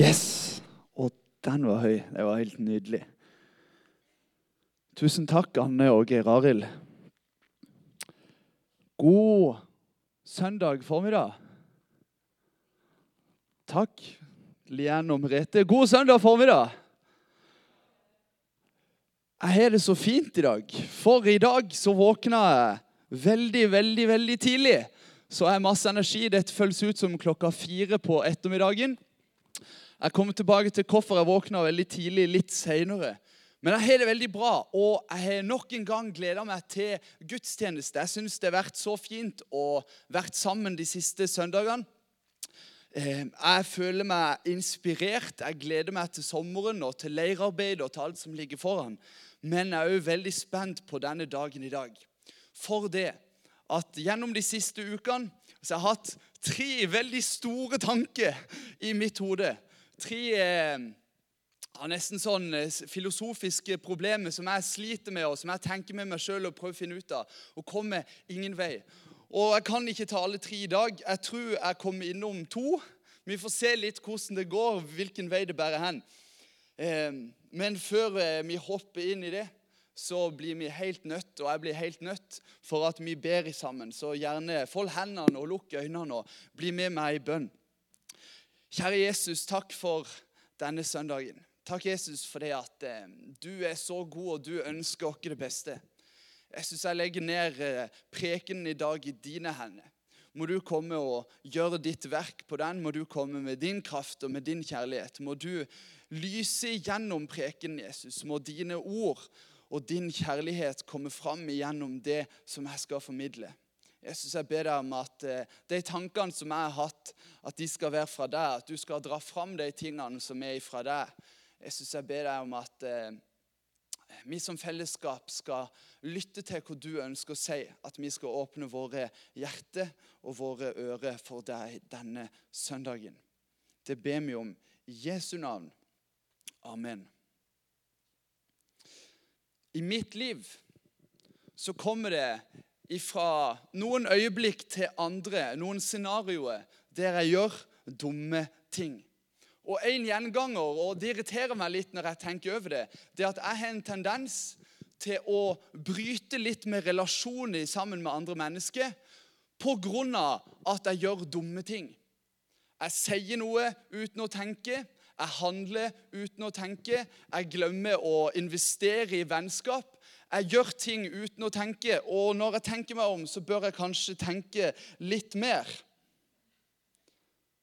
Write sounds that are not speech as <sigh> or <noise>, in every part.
Yes! Og den var høy. Det var helt nydelig. Tusen takk, Anne og Geir Arild. God søndag formiddag. Takk, Lian og Merete. God søndag formiddag. Jeg har det så fint i dag, for i dag så våkna jeg veldig, veldig, veldig tidlig. Så jeg har masse energi. Det føles ut som klokka fire på ettermiddagen. Jeg kommer tilbake til hvorfor jeg våkna veldig tidlig litt seinere. Men jeg har det veldig bra, og jeg har nok en gang gleda meg til gudstjeneste. Jeg syns det har vært så fint å vært sammen de siste søndagene. Eh, jeg føler meg inspirert. Jeg gleder meg til sommeren og til leirarbeid og til alt som ligger foran. Men jeg er òg veldig spent på denne dagen i dag. For det at gjennom de siste ukene så har jeg hatt tre veldig store tanker i mitt hode. Tre eh, nesten sånn eh, filosofiske problemer som jeg sliter med, og som jeg tenker med meg sjøl og prøver å finne ut av. Og kommer ingen vei. Og Jeg kan ikke ta alle tre i dag. Jeg tror jeg kommer innom to. Vi får se litt hvordan det går, hvilken vei det bærer hen. Eh, men før vi hopper inn i det, så blir vi helt nødt, og jeg blir helt nødt for at vi ber sammen. Så gjerne fold hendene og lukk øynene og bli med meg i bønn. Kjære Jesus, takk for denne søndagen. Takk, Jesus, for det at eh, du er så god, og du ønsker oss det beste. Jeg syns jeg legger ned eh, prekenen i dag i dine hender. Må du komme og gjøre ditt verk på den. Må du komme med din kraft og med din kjærlighet. Må du lyse igjennom prekenen, Jesus. Må dine ord og din kjærlighet komme fram igjennom det som jeg skal formidle. Jesus, jeg ber deg om at eh, de tankene som jeg har hatt, at de skal være fra deg. At du skal dra fram de tingene som er fra deg. Jesus, jeg ber deg om at eh, vi som fellesskap skal lytte til hva du ønsker å si. At vi skal åpne våre hjerter og våre ører for deg denne søndagen. Det ber vi om i Jesu navn. Amen. I mitt liv så kommer det ifra noen øyeblikk til andre, noen scenarioer der jeg gjør dumme ting. Og en gjenganger, og det irriterer meg litt når jeg tenker over det, det er at jeg har en tendens til å bryte litt med relasjoner sammen med andre mennesker pga. at jeg gjør dumme ting. Jeg sier noe uten å tenke. Jeg handler uten å tenke. Jeg glemmer å investere i vennskap. Jeg gjør ting uten å tenke, og når jeg tenker meg om, så bør jeg kanskje tenke litt mer.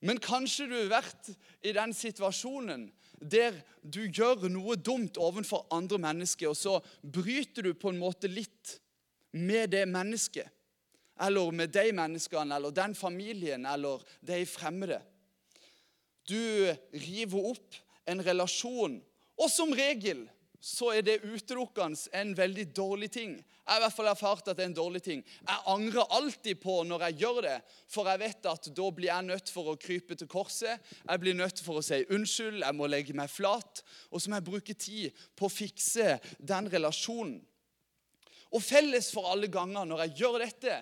Men kanskje du har vært i den situasjonen der du gjør noe dumt overfor andre mennesker, og så bryter du på en måte litt med det mennesket. Eller med de menneskene, eller den familien, eller de fremmede. Du river opp en relasjon, og som regel så er det utelukkende en veldig dårlig ting. Jeg har i hvert fall erfart at det er en dårlig ting. Jeg angrer alltid på når jeg gjør det, for jeg vet at da blir jeg nødt for å krype til korset. Jeg blir nødt for å si unnskyld, jeg må legge meg flat. Og så må jeg bruke tid på å fikse den relasjonen. Og felles for alle ganger når jeg gjør dette,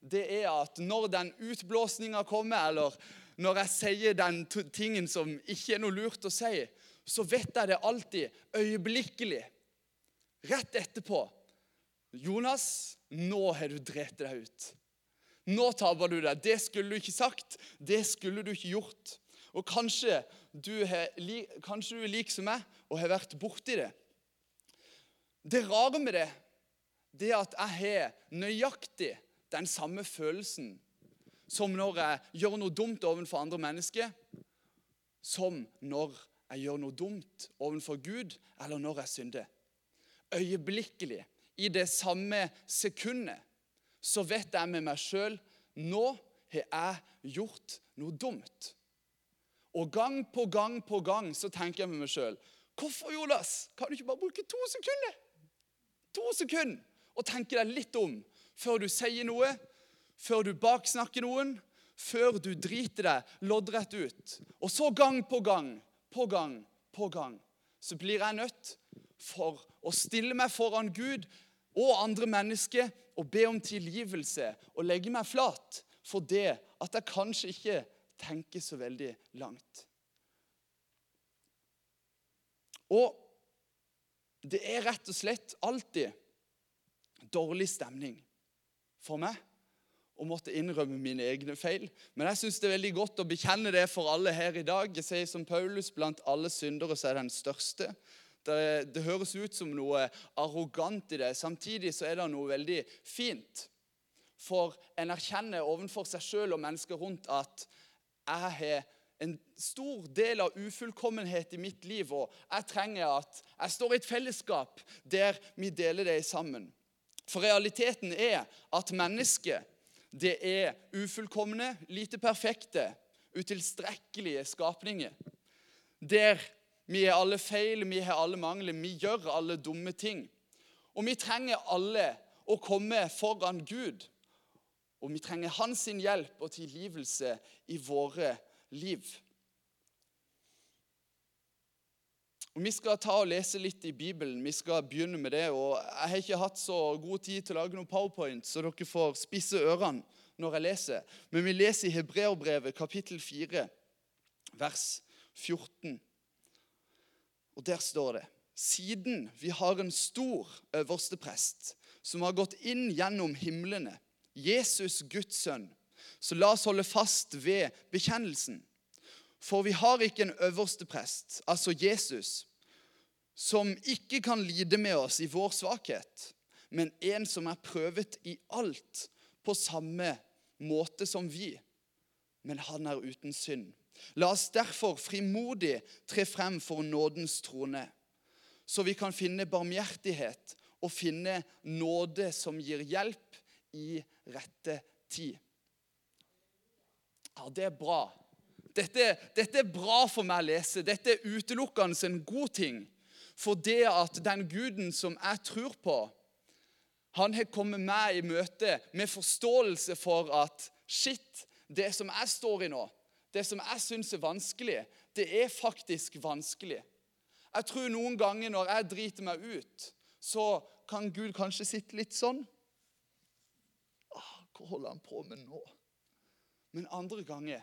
det er at når den utblåsninga kommer, eller når jeg sier den tingen som ikke er noe lurt å si, så vet jeg det alltid øyeblikkelig. Rett etterpå. 'Jonas, nå har du drept deg ut.' 'Nå taper du deg. Det skulle du ikke sagt. Det skulle du ikke gjort.' Og kanskje du, er, lik som meg og har vært borti det. Det rare med det, det er at jeg har nøyaktig den samme følelsen som når jeg gjør noe dumt overfor andre mennesker, som når jeg gjør noe dumt overfor Gud, eller når jeg synder. Øyeblikkelig, i det samme sekundet, så vet jeg med meg sjøl nå har jeg gjort noe dumt. Og gang på gang på gang så tenker jeg med meg sjøl Hvorfor, Jonas? Kan du ikke bare bruke to sekunder? To sekunder og tenke deg litt om før du sier noe, før du baksnakker noen, før du driter deg loddrett ut. Og så gang på gang på gang på gang så blir jeg nødt for å stille meg foran Gud og andre mennesker og be om tilgivelse og legge meg flat for det at jeg kanskje ikke tenker så veldig langt. Og det er rett og slett alltid dårlig stemning for meg å måtte innrømme mine egne feil. Men jeg syns det er veldig godt å bekjenne det for alle her i dag. Jeg sier som Paulus, blant alle syndere så er den største. Det, det, høres ut som noe arrogant i det. Samtidig så er det noe veldig fint. For en erkjenner overfor seg sjøl og mennesker rundt at jeg har en stor del av ufullkommenhet i mitt liv, og jeg trenger at jeg står i et fellesskap der vi deler det sammen. For realiteten er at mennesket det er ufullkomne, lite perfekte, utilstrekkelige skapninger. Der vi er alle feil, vi har alle mangler, vi gjør alle dumme ting. Og vi trenger alle å komme foran Gud. Og vi trenger hans hjelp og tilgivelse i våre liv. Og Vi skal ta og lese litt i Bibelen. Vi skal begynne med det. og Jeg har ikke hatt så god tid til å lage noen powerpoint, så dere får spisse ørene når jeg leser. Men vi leser i Hebreerbrevet kapittel 4, vers 14. Og der står det Siden vi har en stor øversteprest som har gått inn gjennom himlene, Jesus Guds sønn, så la oss holde fast ved bekjennelsen. For vi har ikke en øverste prest, altså Jesus, som ikke kan lide med oss i vår svakhet, men en som er prøvet i alt på samme måte som vi. Men han er uten synd. La oss derfor frimodig tre frem for nådens trone, så vi kan finne barmhjertighet og finne nåde som gir hjelp i rette tid. Ja, det er bra. Dette, dette, er bra for meg å lese. Dette er utelukkende en god ting. For det at den guden som jeg tror på, han har kommet meg i møte med forståelse for at shit, det som jeg står i nå, det som jeg syns er vanskelig, det er faktisk vanskelig. Jeg tror noen ganger når jeg driter meg ut, så kan Gud kanskje sitte litt sånn. Hva holder han på med nå? Men andre ganger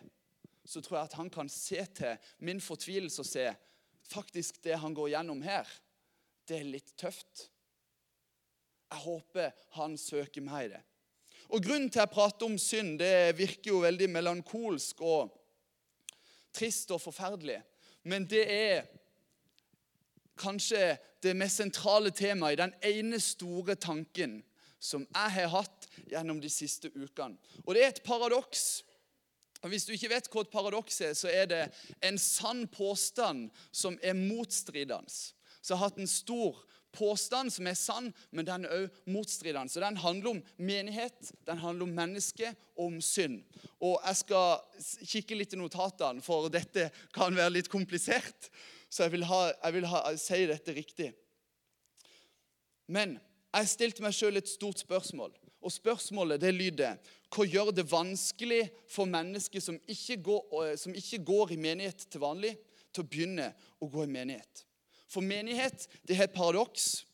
så tror jeg at han kan se til min fortvilelse og se faktisk det han går gjennom her, det er litt tøft. Jeg håper han søker meg i det. Og Grunnen til jeg prater om synd, det virker jo veldig melankolsk og trist og forferdelig. Men det er kanskje det mest sentrale temaet i den ene store tanken som jeg har hatt gjennom de siste ukene. Og det er et paradoks og Hvis du ikke vet hva et paradoks er, så er det en sann påstand som er motstridende. Så jeg har hatt en stor påstand som er sann, men den er også motstridende. Så Den handler om menighet, den handler om menneske og om synd. Og Jeg skal kikke litt i notatene, for dette kan være litt komplisert. Så jeg vil, ha, jeg vil ha, si dette riktig. Men jeg stilte meg sjøl et stort spørsmål. Og spørsmålet det lyder hva gjør det vanskelig for mennesker som ikke, går, eh, som ikke går i menighet til vanlig, til å begynne å gå i menighet? For menighet det er et paradoks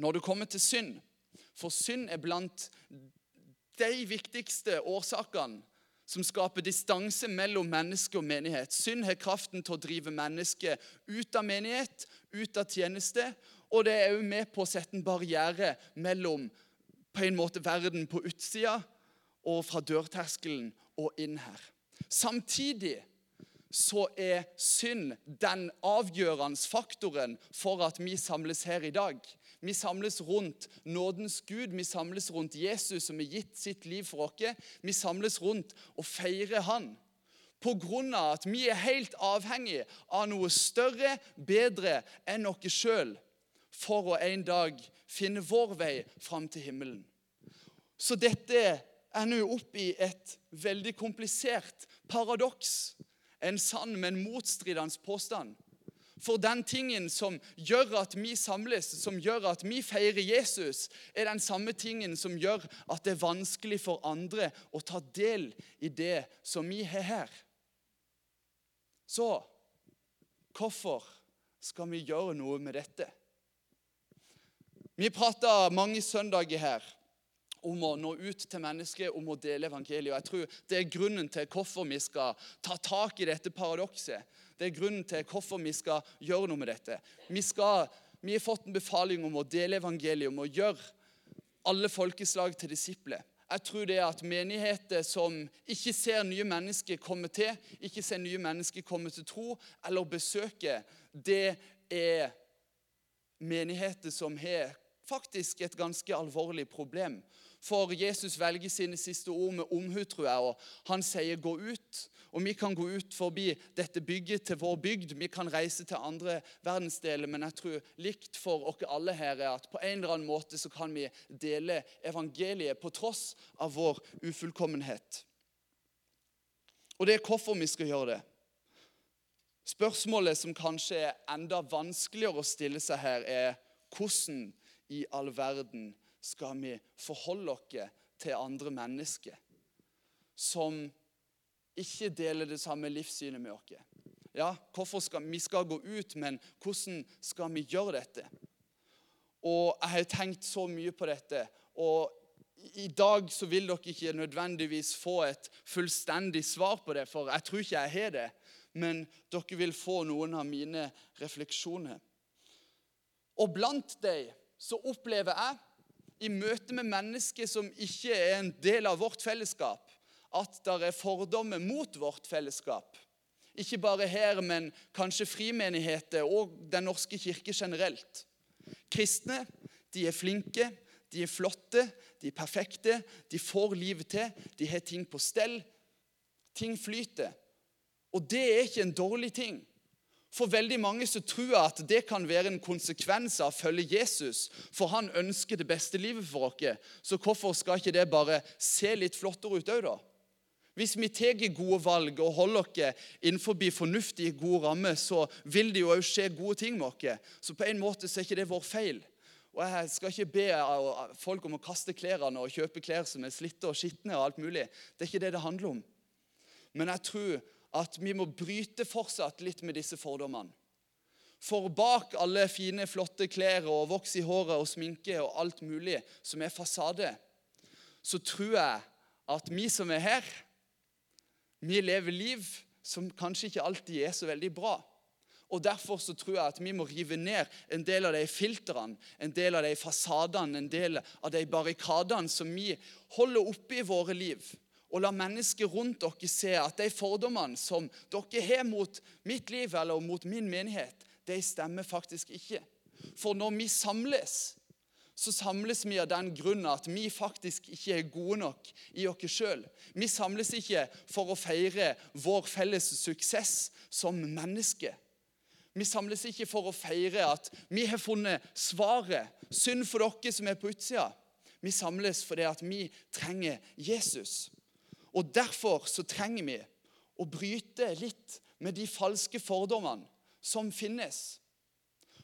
når det kommer til synd. For synd er blant de viktigste årsakene som skaper distanse mellom menneske og menighet. Synd har kraften til å drive mennesket ut av menighet, ut av tjeneste. Og det er òg med på å sette en barriere mellom på en måte verden på utsida og fra dørterskelen og inn her. Samtidig så er synd den avgjørende faktoren for at vi samles her i dag. Vi samles rundt nådens Gud, vi samles rundt Jesus som har gitt sitt liv for oss. Vi samles rundt og feirer Han. På grunn av at vi er helt avhengig av noe større, bedre enn oss sjøl for å en dag finne vår vei fram til himmelen. Så dette ender jo opp i et veldig komplisert paradoks. En sann, men motstridende påstand. For den tingen som gjør at vi samles, som gjør at vi feirer Jesus, er den samme tingen som gjør at det er vanskelig for andre å ta del i det som vi har her. Så hvorfor skal vi gjøre noe med dette? Vi prata mange søndager her om å nå ut til mennesker, om å dele evangeliet. Og jeg tror Det er grunnen til hvorfor vi skal ta tak i dette paradokset. Det er grunnen til hvorfor vi skal gjøre noe med dette. Vi, skal, vi har fått en befaling om å dele evangeliet, om å gjøre alle folkeslag til disipler. Jeg tror det er at menigheter som ikke ser nye mennesker komme til, ikke ser nye mennesker komme til tro eller besøke, det er menigheter som har faktisk et ganske alvorlig problem. For Jesus velger sine siste ord med omhu, tror jeg. og Han sier 'gå ut'. Og Vi kan gå ut forbi dette bygget til vår bygd. Vi kan reise til andre verdensdeler. Men jeg tror likt for oss alle her er at på en eller annen måte så kan vi dele evangeliet på tross av vår ufullkommenhet. Og det er hvorfor vi skal gjøre det. Spørsmålet som kanskje er enda vanskeligere å stille seg her, er hvordan i all verden skal vi forholde oss til andre mennesker som ikke deler det samme livssynet med oss? Ja, hvorfor skal vi skal gå ut, men hvordan skal vi gjøre dette? Og Jeg har tenkt så mye på dette. og i dag så vil dere ikke nødvendigvis få et fullstendig svar på det, for jeg tror ikke jeg har det. Men dere vil få noen av mine refleksjoner. Og blant dem så opplever jeg i møte med mennesker som ikke er en del av vårt fellesskap, at det er fordommer mot vårt fellesskap. Ikke bare her, men kanskje frimenigheter og Den norske kirke generelt. Kristne de er flinke, de er flotte, de er perfekte, de får livet til, de har ting på stell. Ting flyter. Og det er ikke en dårlig ting. For veldig mange så tror jeg at det kan være en konsekvens av å følge Jesus. For han ønsker det beste livet for oss. Så hvorfor skal ikke det bare se litt flottere ut òg, da? Hvis vi tar gode valg og holder oss innenfor fornuftige, gode rammer, så vil det jo òg skje gode ting med oss. Så på en måte så er ikke det vår feil. Og Jeg skal ikke be folk om å kaste klærne og kjøpe klær som er slitte og skitne. og alt mulig. Det er ikke det det handler om. Men jeg tror at vi må bryte fortsatt litt med disse fordommene. For bak alle fine, flotte klær og voks i håret og sminke og alt mulig som er fasade, så tror jeg at vi som er her, vi lever liv som kanskje ikke alltid er så veldig bra. Og Derfor så tror jeg at vi må rive ned en del av de filtrene, en del av de fasadene, en del av de barrikadene som vi holder oppe i våre liv og la mennesker rundt dere se at de fordommene som dere har mot mitt liv eller mot min menighet, de stemmer faktisk ikke. For når vi samles, så samles vi av den grunn at vi faktisk ikke er gode nok i oss sjøl. Vi samles ikke for å feire vår felles suksess som mennesker. Vi samles ikke for å feire at vi har funnet svaret. Synd for dere som er på utsida. Vi samles fordi at vi trenger Jesus. Og Derfor så trenger vi å bryte litt med de falske fordommene som finnes.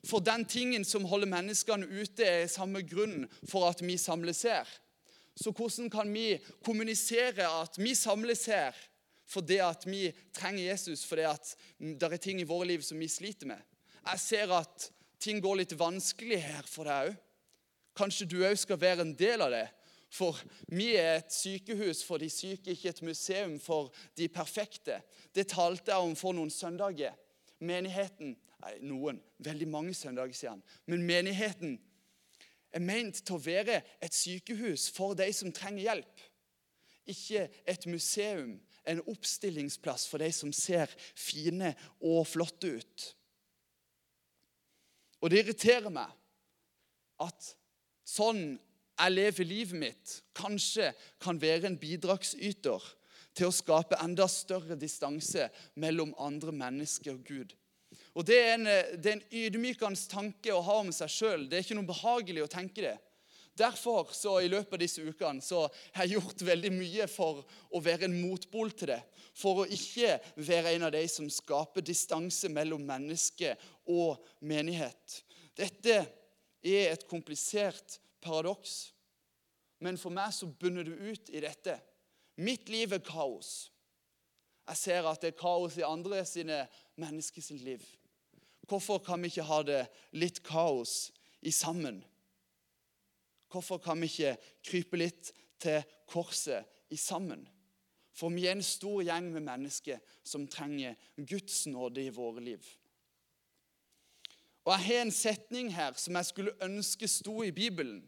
For den tingen som holder menneskene ute, er samme grunn for at vi samles her. Så hvordan kan vi kommunisere at vi samles her fordi at vi trenger Jesus, fordi at det er ting i våre liv som vi sliter med? Jeg ser at ting går litt vanskelig her for deg òg. Kanskje du òg skal være en del av det. For vi er et sykehus for de syke, ikke et museum for de perfekte. Det talte jeg om for noen søndager. Menigheten nei, Noen, veldig mange søndager siden. Men menigheten er ment til å være et sykehus for de som trenger hjelp. Ikke et museum, en oppstillingsplass for de som ser fine og flotte ut. Og det irriterer meg at sånn jeg lever livet mitt, kanskje kan være en bidragsyter til å skape enda større distanse mellom andre mennesker og Gud. Og Det er en, det en ydmykende tanke å ha om seg sjøl. Det er ikke noe behagelig å tenke det. Derfor så i løpet av disse ukene så har jeg gjort veldig mye for å være en motbol til det. For å ikke være en av de som skaper distanse mellom menneske og menighet. Dette er et komplisert paradoks. Men for meg så bunner det ut i dette. Mitt liv er kaos. Jeg ser at det er kaos i andre sine menneskers liv. Hvorfor kan vi ikke ha det litt kaos i sammen? Hvorfor kan vi ikke krype litt til korset i sammen? For vi er en stor gjeng med mennesker som trenger Guds nåde i våre liv. Og Jeg har en setning her som jeg skulle ønske sto i Bibelen.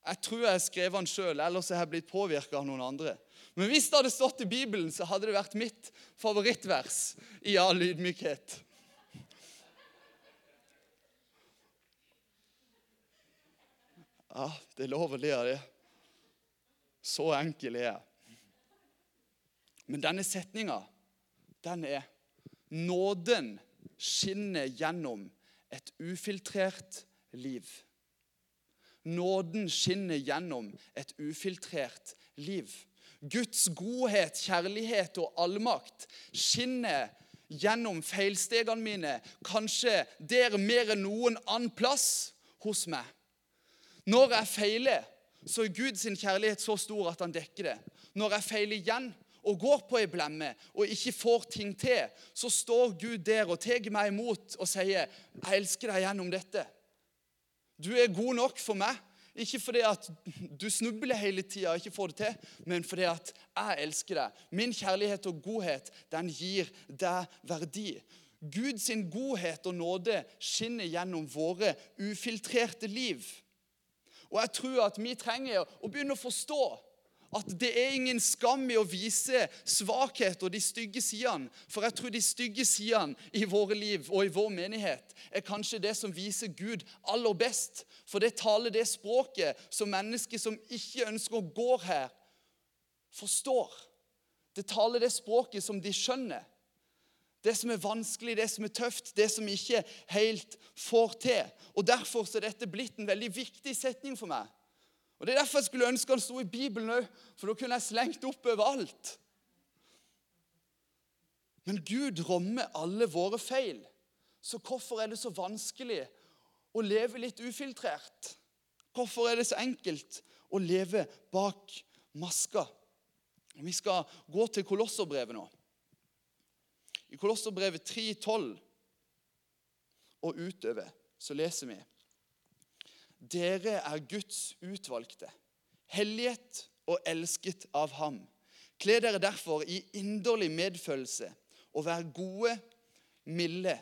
Jeg tror jeg har skrevet den sjøl, ellers har jeg blitt påvirka av noen andre. Men hvis det hadde stått i Bibelen, så hadde det vært mitt favorittvers i all ydmykhet. Ja, det er lov å le av det. Så enkel er jeg. Men denne setninga, den er Nåden skinner gjennom et ufiltrert liv. Nåden skinner gjennom et ufiltrert liv. Guds godhet, kjærlighet og allmakt skinner gjennom feilstegene mine, kanskje der mer enn noen annen plass hos meg. Når jeg feiler, så er Guds kjærlighet så stor at han dekker det. Når jeg feiler igjen og går på ei blemme og ikke får ting til, så står Gud der og tar meg imot og sier, 'Jeg elsker deg gjennom dette.' Du er god nok for meg. Ikke fordi at du snubler hele tida og ikke får det til, men fordi at jeg elsker deg. Min kjærlighet og godhet den gir deg verdi. Guds godhet og nåde skinner gjennom våre ufiltrerte liv. Og jeg tror at vi trenger å begynne å forstå at det er ingen skam i å vise svakhet og de stygge sidene. For jeg tror de stygge sidene i våre liv og i vår menighet er kanskje det som viser Gud aller best. For det taler det språket som mennesker som ikke ønsker å gå her, forstår. Det taler det språket som de skjønner. Det som er vanskelig, det som er tøft, det som ikke helt får til. Og Derfor er dette blitt en veldig viktig setning for meg. Og Det er derfor jeg skulle ønske han sto i Bibelen òg, for da kunne jeg slengt opp overalt. Men Gud rommer alle våre feil. Så hvorfor er det så vanskelig å leve litt ufiltrert? Hvorfor er det så enkelt å leve bak maska? Vi skal gå til Kolosserbrevet nå. I Kolosserbrevet 3,12 og utover så leser vi Dere er Guds utvalgte, helliget og elsket av ham. Kle dere derfor i inderlig medfølelse og vær gode, milde,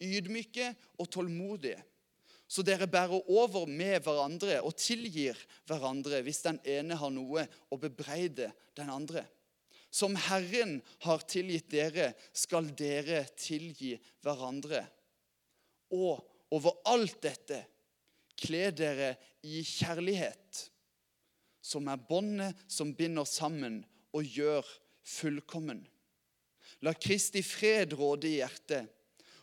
ydmyke og tålmodige, så dere bærer over med hverandre og tilgir hverandre hvis den ene har noe å bebreide den andre. Som Herren har tilgitt dere, skal dere tilgi hverandre. Og over alt dette kle dere i kjærlighet, som er båndet som binder sammen og gjør fullkommen. La Kristi fred råde i hjertet,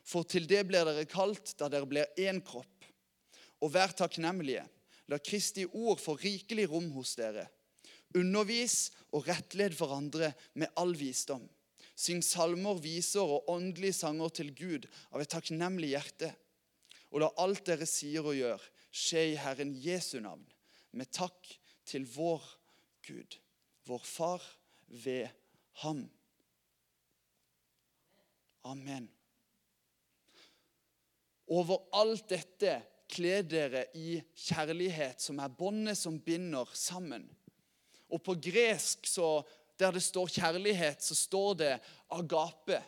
for til det blir dere kalt da dere blir én kropp. Og vær takknemlige. La Kristi ord få rikelig rom hos dere. Undervis og rettled hverandre med all visdom. Syng salmer, viser og åndelige sanger til Gud av et takknemlig hjerte. Og la alt dere sier og gjør, skje i Herren Jesu navn, med takk til vår Gud, vår Far, ved Ham. Amen. Over alt dette kle dere i kjærlighet, som er båndet som binder sammen. Og på gresk, så, der det står kjærlighet, så står det agape.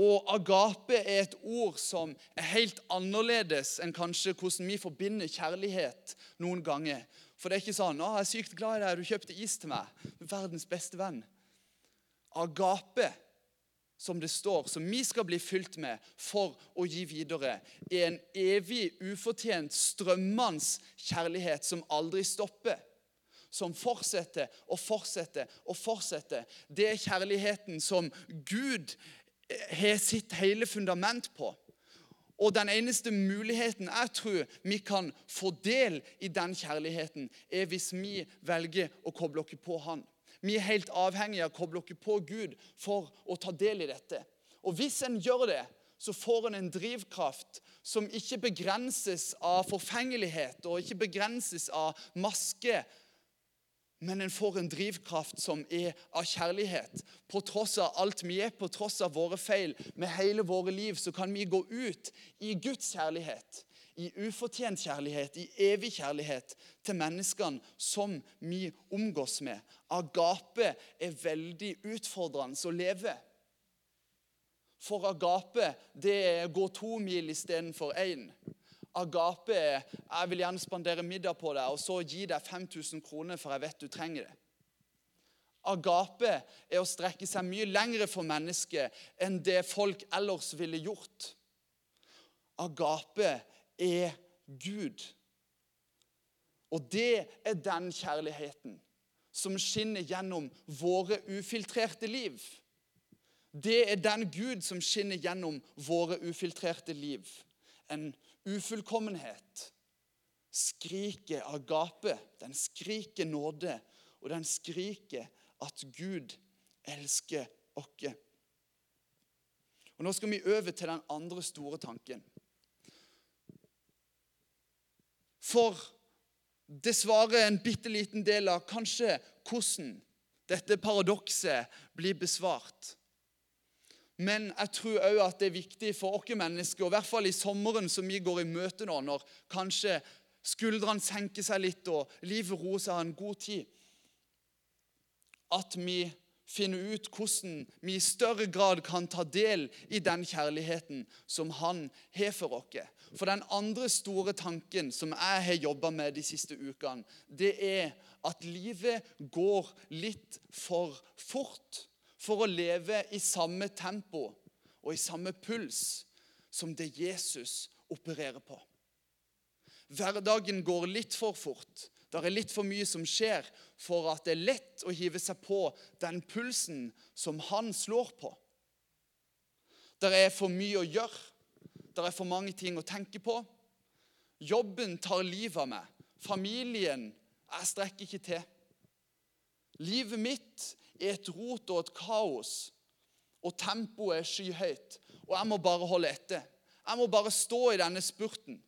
Og agape er et ord som er helt annerledes enn kanskje hvordan vi forbinder kjærlighet noen ganger. For det er ikke sånn 'Å, jeg er sykt glad i deg. Du kjøpte is til meg.' Verdens beste venn. Agape, som det står, som vi skal bli fylt med for å gi videre, er en evig, ufortjent, strømmende kjærlighet som aldri stopper som fortsetter og fortsetter og fortsetter. Det er kjærligheten som Gud har sitt hele fundament på. Og den eneste muligheten jeg tror vi kan få del i den kjærligheten, er hvis vi velger å koble oss på Han. Vi er helt avhengige av å koble oss på Gud for å ta del i dette. Og hvis en gjør det, så får en en drivkraft som ikke begrenses av forfengelighet og ikke begrenses av maske men en får en drivkraft som er av kjærlighet. På tross av alt vi er, på tross av våre feil, med hele våre liv, så kan vi gå ut i Guds kjærlighet. i ufortjent kjærlighet, i evig kjærlighet til menneskene som vi omgås med. Agape er veldig utfordrende å leve. For agape det er gå to mil istedenfor én. Agape er jeg vil gjerne spandere middag på deg og så gi deg 5000 kroner, for jeg vet du trenger det. Agape er å strekke seg mye lengre for mennesket enn det folk ellers ville gjort. Agape er Gud. Og det er den kjærligheten som skinner gjennom våre ufiltrerte liv. Det er den Gud som skinner gjennom våre ufiltrerte liv. En ufullkommenhet skriker agape. Den skriker nåde, og den skriker at Gud elsker oss. Og Nå skal vi over til den andre store tanken. For det svarer en bitte liten del av kanskje hvordan dette paradokset blir besvart. Men jeg tror òg at det er viktig for oss mennesker, og i hvert fall i sommeren som vi går i møte nå, når kanskje skuldrene senker seg litt og livet roer seg en god tid, at vi finner ut hvordan vi i større grad kan ta del i den kjærligheten som han har for oss. For den andre store tanken som jeg har jobba med de siste ukene, det er at livet går litt for fort for å leve i samme tempo og i samme puls som det Jesus opererer på. Hverdagen går litt for fort. Det er litt for mye som skjer for at det er lett å hive seg på den pulsen som han slår på. Det er for mye å gjøre. Det er for mange ting å tenke på. Jobben tar livet av meg. Familien Jeg strekker ikke til. Livet mitt er et rot og et kaos, og tempoet er skyhøyt. Og jeg må bare holde etter. Jeg må bare stå i denne spurten.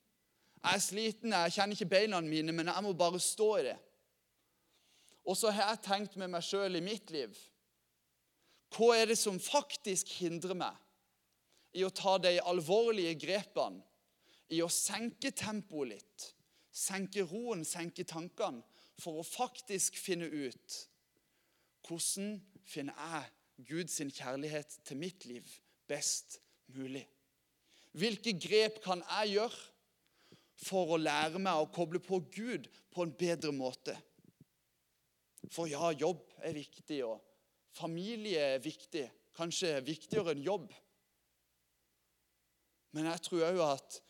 Jeg er sliten, jeg kjenner ikke beina mine, men jeg må bare stå i det. Og så har jeg tenkt med meg sjøl i mitt liv Hva er det som faktisk hindrer meg i å ta de alvorlige grepene, i å senke tempoet litt, senke roen, senke tankene, for å faktisk finne ut hvordan finner jeg Guds kjærlighet til mitt liv best mulig? Hvilke grep kan jeg gjøre for å lære meg å koble på Gud på en bedre måte. For ja, jobb er viktig, og familie er viktig. Kanskje viktigere enn jobb. Men jeg tror òg at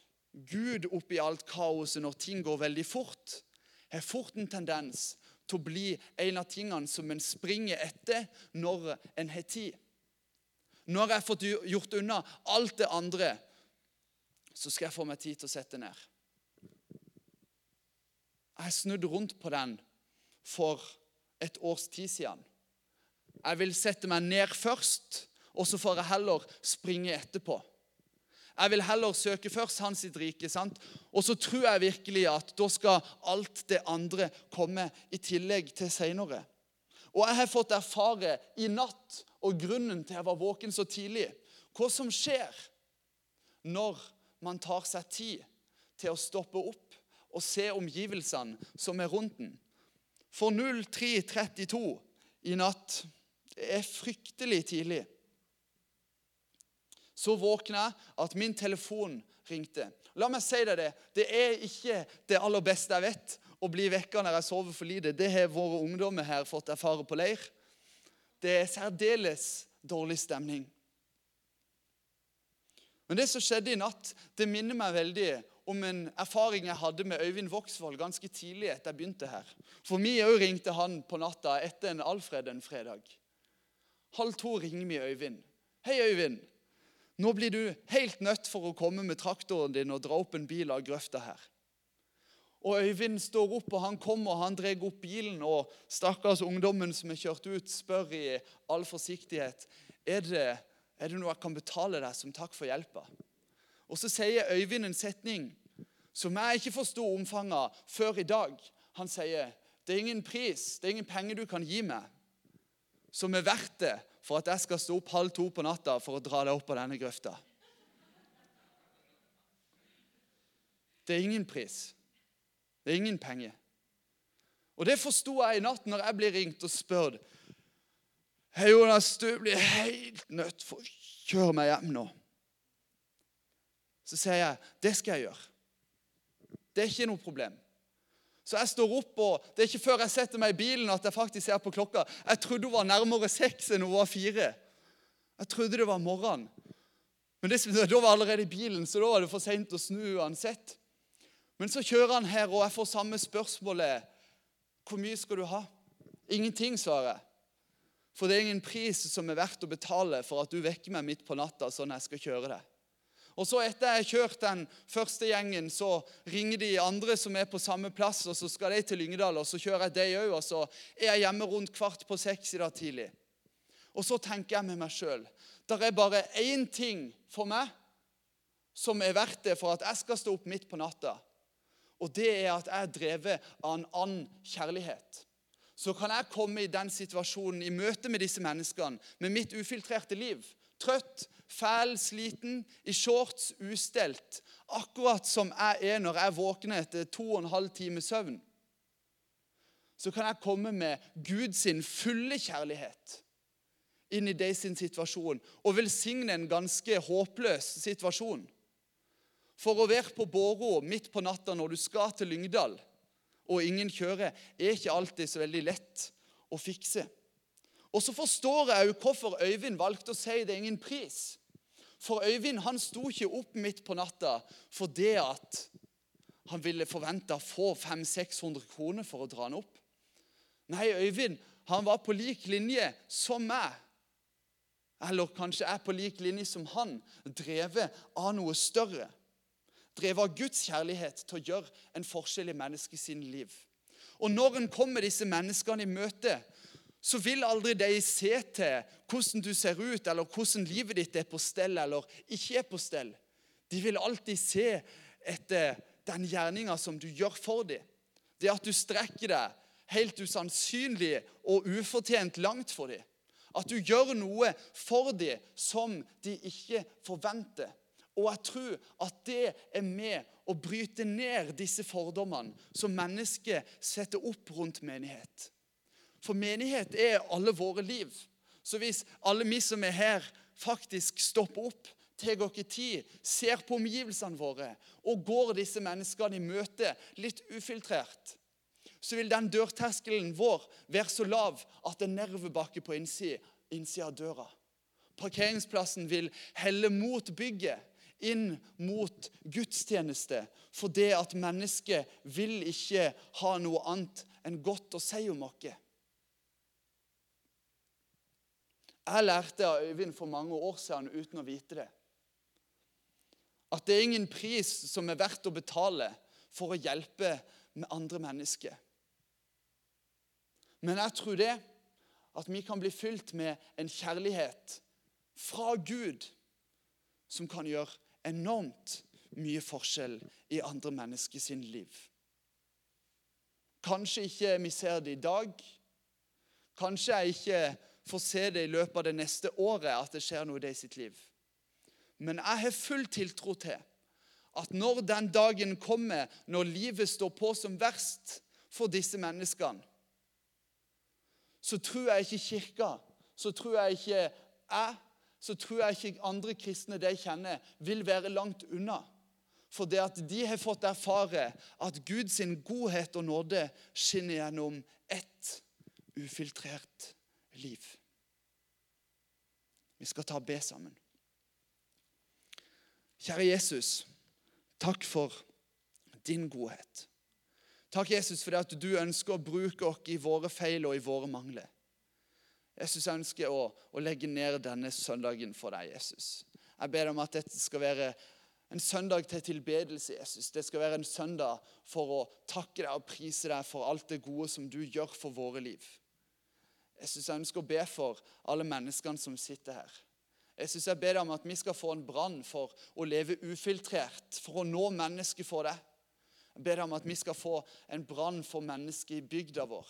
Gud oppi alt kaoset, når ting går veldig fort, har fort en tendens til å bli en av tingene som en springer etter når en har tid. Når jeg har fått gjort unna alt det andre, så skal jeg få meg tid til å sette ned. Jeg snudde rundt på den for et års tid siden. Jeg vil sette meg ned først, og så får jeg heller springe etterpå. Jeg vil heller søke først hans sitt rike. sant? Og så tror jeg virkelig at da skal alt det andre komme i tillegg til seinere. Og jeg har fått erfare i natt, og grunnen til jeg var våken så tidlig, hva som skjer når man tar seg tid til å stoppe opp og se omgivelsene som er rundt den. For 03.32 i natt Det er fryktelig tidlig. Så våkna jeg at min telefon ringte. La meg si deg det. Det er ikke det aller beste jeg vet, å bli vekka når jeg sover for lite. Det har våre ungdommer her fått erfare på leir. Det er særdeles dårlig stemning. Men det som skjedde i natt, det minner meg veldig om en erfaring jeg hadde med Øyvind Voksvold ganske tidlig etter jeg begynte her. For vi òg ringte han på natta etter en Alfred en fredag. Halv to ringer vi Øyvind. 'Hei, Øyvind. Nå blir du helt nødt for å komme med traktoren din og dra opp en bil av grøfta her.' Og Øyvind står opp, og han kommer og han drar opp bilen. Og stakkars ungdommen som er kjørt ut, spør i all forsiktighet er det, er det noe jeg kan betale deg som takk for hjelpa. Og så sier Øyvind en setning som jeg ikke forsto omfanget før i dag. Han sier det er ingen pris, det er ingen penger du kan gi meg som er verdt det for at jeg skal stå opp halv to på natta for å dra deg opp av denne grøfta. Det er ingen pris. Det er ingen penger. Og det forsto jeg i natt når jeg blir ringt og spurt. Hei, Jonas, du blir helt nødt for å kjøre meg hjem nå. Så sier jeg det skal jeg gjøre. Det er ikke noe problem. Så jeg står opp, og det er ikke før jeg setter meg i bilen at jeg faktisk ser på klokka. Jeg trodde hun var nærmere seks enn hun var fire. Jeg trodde det var morgenen. Men det, <laughs> da var jeg allerede i bilen, så da var det for seint å snu uansett. Men så kjører han her, og jeg får samme spørsmålet. Hvor mye skal du ha? Ingenting, svarer jeg. For det er ingen pris som er verdt å betale for at du vekker meg midt på natta sånn jeg skal kjøre deg. Og så Etter jeg har kjørt den første gjengen, så ringer de andre som er på samme plass. og Så skal de til Lyngdal, og så kjører jeg dem òg. Og så er jeg hjemme rundt kvart på seks i dag tidlig. Og så tenker jeg med meg sjøl det er bare én ting for meg som er verdt det for at jeg skal stå opp midt på natta. Og det er at jeg er drevet av en annen kjærlighet. Så kan jeg komme i den situasjonen i møte med disse menneskene med mitt ufiltrerte liv. Trøtt, fæl, sliten, i shorts, ustelt. Akkurat som jeg er når jeg våkner etter to og en halv time søvn. Så kan jeg komme med Guds fulle kjærlighet inn i deg sin situasjon og velsigne en ganske håpløs situasjon. For å være på Bårå midt på natta når du skal til Lyngdal, og ingen kjører, er ikke alltid så veldig lett å fikse. Og så forstår jeg jo hvorfor Øyvind valgte å si det er ingen pris. For Øyvind han sto ikke opp midt på natta for det at han ville forvente å få 500-600 kroner for å dra han opp. Nei, Øyvind han var på lik linje som meg. Eller kanskje er på lik linje som han, drevet av noe større. Drevet av Guds kjærlighet til å gjøre en forskjell i menneskets liv. Og når en kommer disse menneskene i møte, så vil aldri de se til hvordan du ser ut, eller hvordan livet ditt er på stell eller ikke er på stell. De vil alltid se etter den gjerninga som du gjør for dem. Det at du strekker deg helt usannsynlig og ufortjent langt for dem. At du gjør noe for dem som de ikke forventer. Og jeg tror at det er med å bryte ned disse fordommene som mennesker setter opp rundt menighet. For menighet er alle våre liv. Så hvis alle vi som er her, faktisk stopper opp, tar oss tid, ser på omgivelsene våre og går disse menneskene i møte litt ufiltrert, så vil den dørterskelen vår være så lav at det er nervebakke på innsida av døra. Parkeringsplassen vil helle mot bygget, inn mot gudstjeneste, for det at mennesket vil ikke ha noe annet enn godt å si om oss. Jeg lærte av Øyvind for mange år siden uten å vite det. At det er ingen pris som er verdt å betale for å hjelpe med andre mennesker. Men jeg tror det at vi kan bli fylt med en kjærlighet fra Gud som kan gjøre enormt mye forskjell i andre menneskers liv. Kanskje ikke vi ser det i dag. Kanskje jeg ikke får se det i løpet av det neste året, at det skjer noe i det sitt liv. Men jeg har full tiltro til at når den dagen kommer, når livet står på som verst for disse menneskene, så tror jeg ikke Kirka, så tror jeg ikke jeg, så tror jeg ikke andre kristne de kjenner, vil være langt unna. For det at de har fått erfare at Guds godhet og nåde skinner gjennom ett ufiltrert liv. Vi skal ta og be sammen. Kjære Jesus, takk for din godhet. Takk, Jesus, for det at du ønsker å bruke oss i våre feil og i våre mangler. Jesus ønsker å, å legge ned denne søndagen for deg, Jesus. Jeg ber om at dette skal være en søndag til tilbedelse, Jesus. Det skal være en søndag for å takke deg og prise deg for alt det gode som du gjør for våre liv. Jeg ønsker å be for alle menneskene som sitter her. Jeg syns jeg ber deg om at vi skal få en brann for å leve ufiltrert, for å nå mennesket for deg. Jeg ber deg om at vi skal få en brann for mennesket i bygda vår,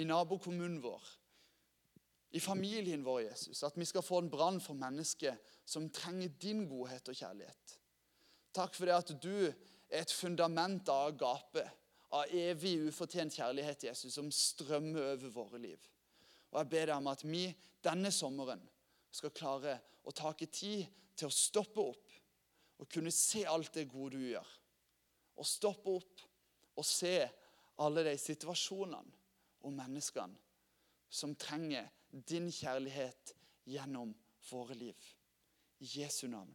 i nabokommunen vår, i familien vår, Jesus. At vi skal få en brann for mennesket som trenger din godhet og kjærlighet. Takk for det at du er et fundament av agape, av evig ufortjent kjærlighet Jesus, som strømmer over våre liv. Og Jeg ber deg om at vi denne sommeren skal klare å take tid til å stoppe opp og kunne se alt det gode du gjør. Og stoppe opp og se alle de situasjonene og menneskene som trenger din kjærlighet gjennom våre liv. I Jesu navn.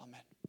Amen.